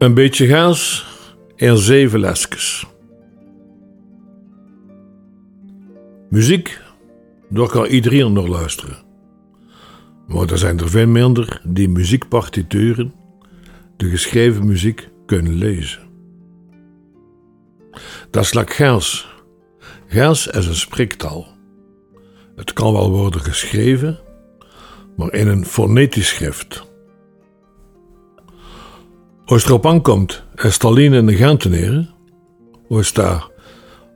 Een beetje gaas en zeven lesjes. Muziek, daar kan iedereen nog luisteren. Maar er zijn er veel minder die muziekpartituren, de geschreven muziek, kunnen lezen. Dat is like gaas. Gaas is een spreektaal. Het kan wel worden geschreven, maar in een fonetisch schrift. Als het erop aankomt en Stalin in de Genteneren, als daar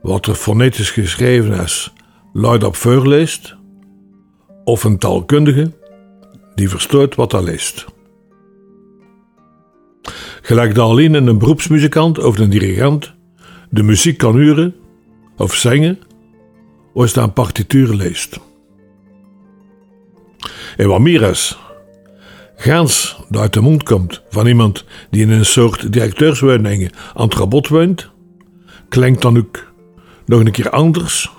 wat er fonetisch geschreven is, luid op voorleest, of een taalkundige die verstoort wat hij leest. Gelijk de alleen een beroepsmuzikant of een dirigent de muziek kan huren of zingen, als hij een partituur leest. En wat meer Gaans dat uit de mond komt van iemand die in een soort directeurswoningen aan het rabot woont, klinkt dan ook nog een keer anders,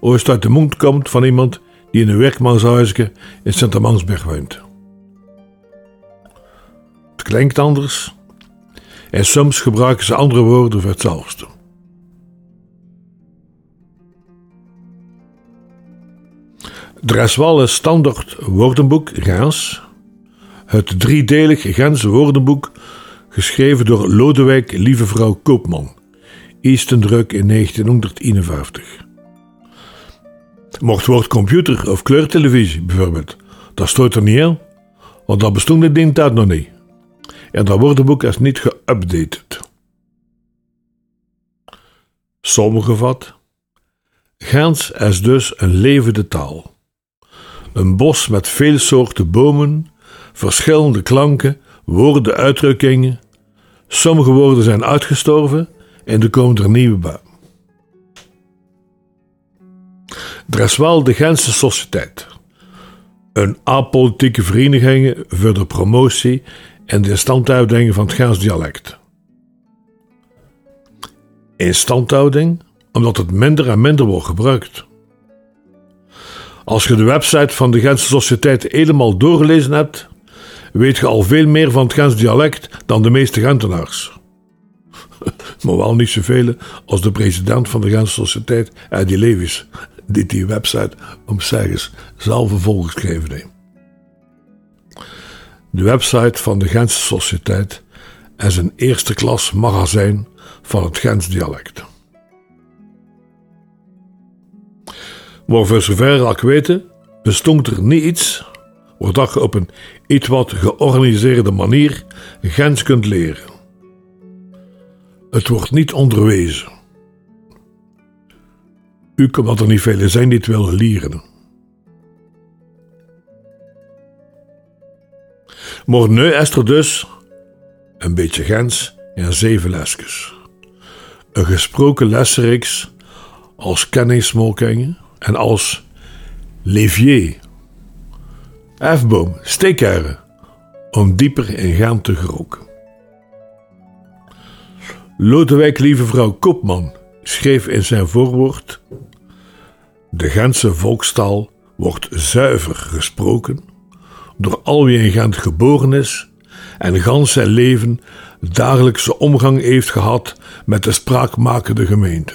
als het uit de mond komt van iemand die in een werkmanshuisje in Sint-Amansberg woont. Het klinkt anders en soms gebruiken ze andere woorden voor hetzelfde. Er is een standaard woordenboek Gaans het driedelig Gentse woordenboek, geschreven door Lodewijk Lievevrouw Koopman, Eastendruk in 1951. Mocht woord computer of kleurtelevisie bijvoorbeeld, dat stoot er niet aan, want dat bestond in die tijd nog niet. En dat woordenboek is niet geüpdated. Samengevat, Gens is dus een levende taal. Een bos met veel soorten bomen, verschillende klanken, woorden, uitdrukkingen. Sommige woorden zijn uitgestorven en er komen er nieuwe bij. Is wel de Gentse Sociëteit, een apolitieke vereniging voor de promotie en de instandhouding van het Gens dialect. Instandhouding omdat het minder en minder wordt gebruikt. Als je de website van de Gentse Sociëteit helemaal doorgelezen hebt, weet je al veel meer van het Gens dialect dan de meeste Gentenaars. maar wel niet zoveel als de president van de Gentse Sociëteit, Eddie Levis, die die website om zeggen zelf volgeschreven heeft. De website van de Gentse Sociëteit is een eerste klas magazijn van het Gens dialect. Maar voor zover ik weet, bestond er niet iets waar je op een iets wat georganiseerde manier Gens kunt leren. Het wordt niet onderwezen. U kan wat er niet velen zijn die het willen leren. Maar nu dus een beetje Gens en zeven lesjes. Een gesproken lesreeks als kennismakingen en als levier Efboom, steekhuizen, om dieper in gaan te geroken. Lodewijk lieve vrouw Koopman schreef in zijn voorwoord: De Gentse volkstaal wordt zuiver gesproken door al wie in Gent geboren is en gans zijn leven dagelijkse omgang heeft gehad met de spraakmakende gemeente.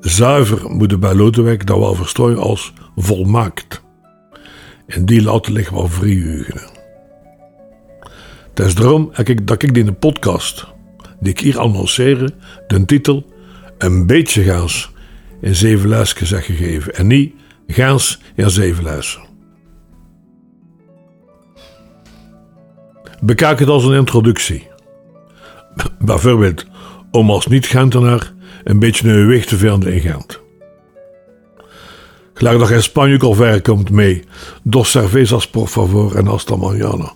Zuiver moet bij Lodewijk dan wel verstaan als volmaakt. En die laten liggen wel vriehugen. Het is daarom dat ik, in de podcast, die ik hier annonceer, de titel Een beetje gaas in zeven lesjes heb gegeven. En niet gaas in zeven lessen. Bekijk het als een introductie. Bijvoorbeeld om als niet-Gentenaar een beetje een weg te vinden in Gent. Gelijk dat in Spanje al komt mee. Dos cervezas por favor en hasta mañana.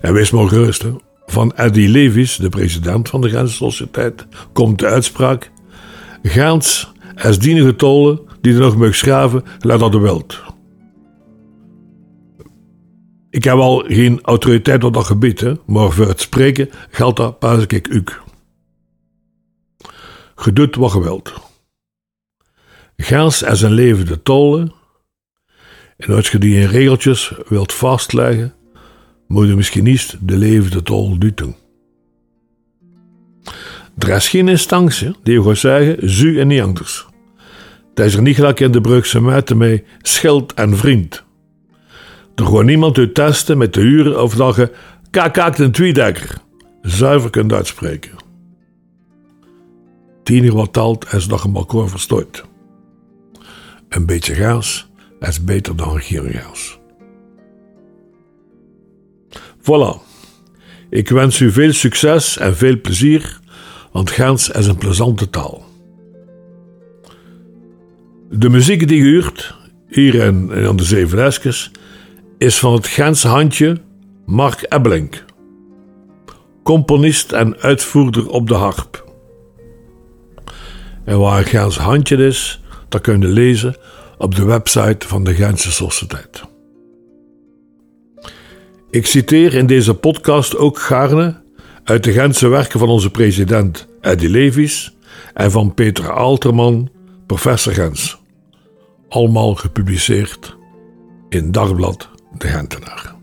En wees maar gerust, van Eddie Levis, de president van de Gentse Sociëteit, komt de uitspraak: Gaans is dienige tolen die er nog mag schraven, laat dat de wild. Ik heb al geen autoriteit op dat gebied, maar voor het spreken geldt dat pas ik u. Gedoet wat geweld. Gaas en zijn leven de tolen. En als je die in regeltjes wilt vastleggen, moet je misschien niet de leven tol doen. Er is geen instantie die gaat zeggen, zu en niet anders. Dat is er niet gelijk in de Brugse meten met schild en vriend. Er gaat niemand uit testen met de uren of dat je kakaakt een tweedekker zuiver kunt uitspreken. Tien wat talt is nog een elkaar verstoot. Een beetje gaas is beter dan geen gaas. Voilà. Ik wens u veel succes en veel plezier, want Gens is een plezante taal. De muziek die u hoort, hier in, aan de Zeven is van het Gentse handje Mark Ebbelink, componist en uitvoerder op de harp. En waar Gens handje is, dat kun je lezen op de website van de Gentse Sociëteit. Ik citeer in deze podcast ook gaarne uit de Gentse werken van onze president Eddie Levis en van Peter Alterman, professor Gens. Allemaal gepubliceerd in Dagblad De Gentenaar.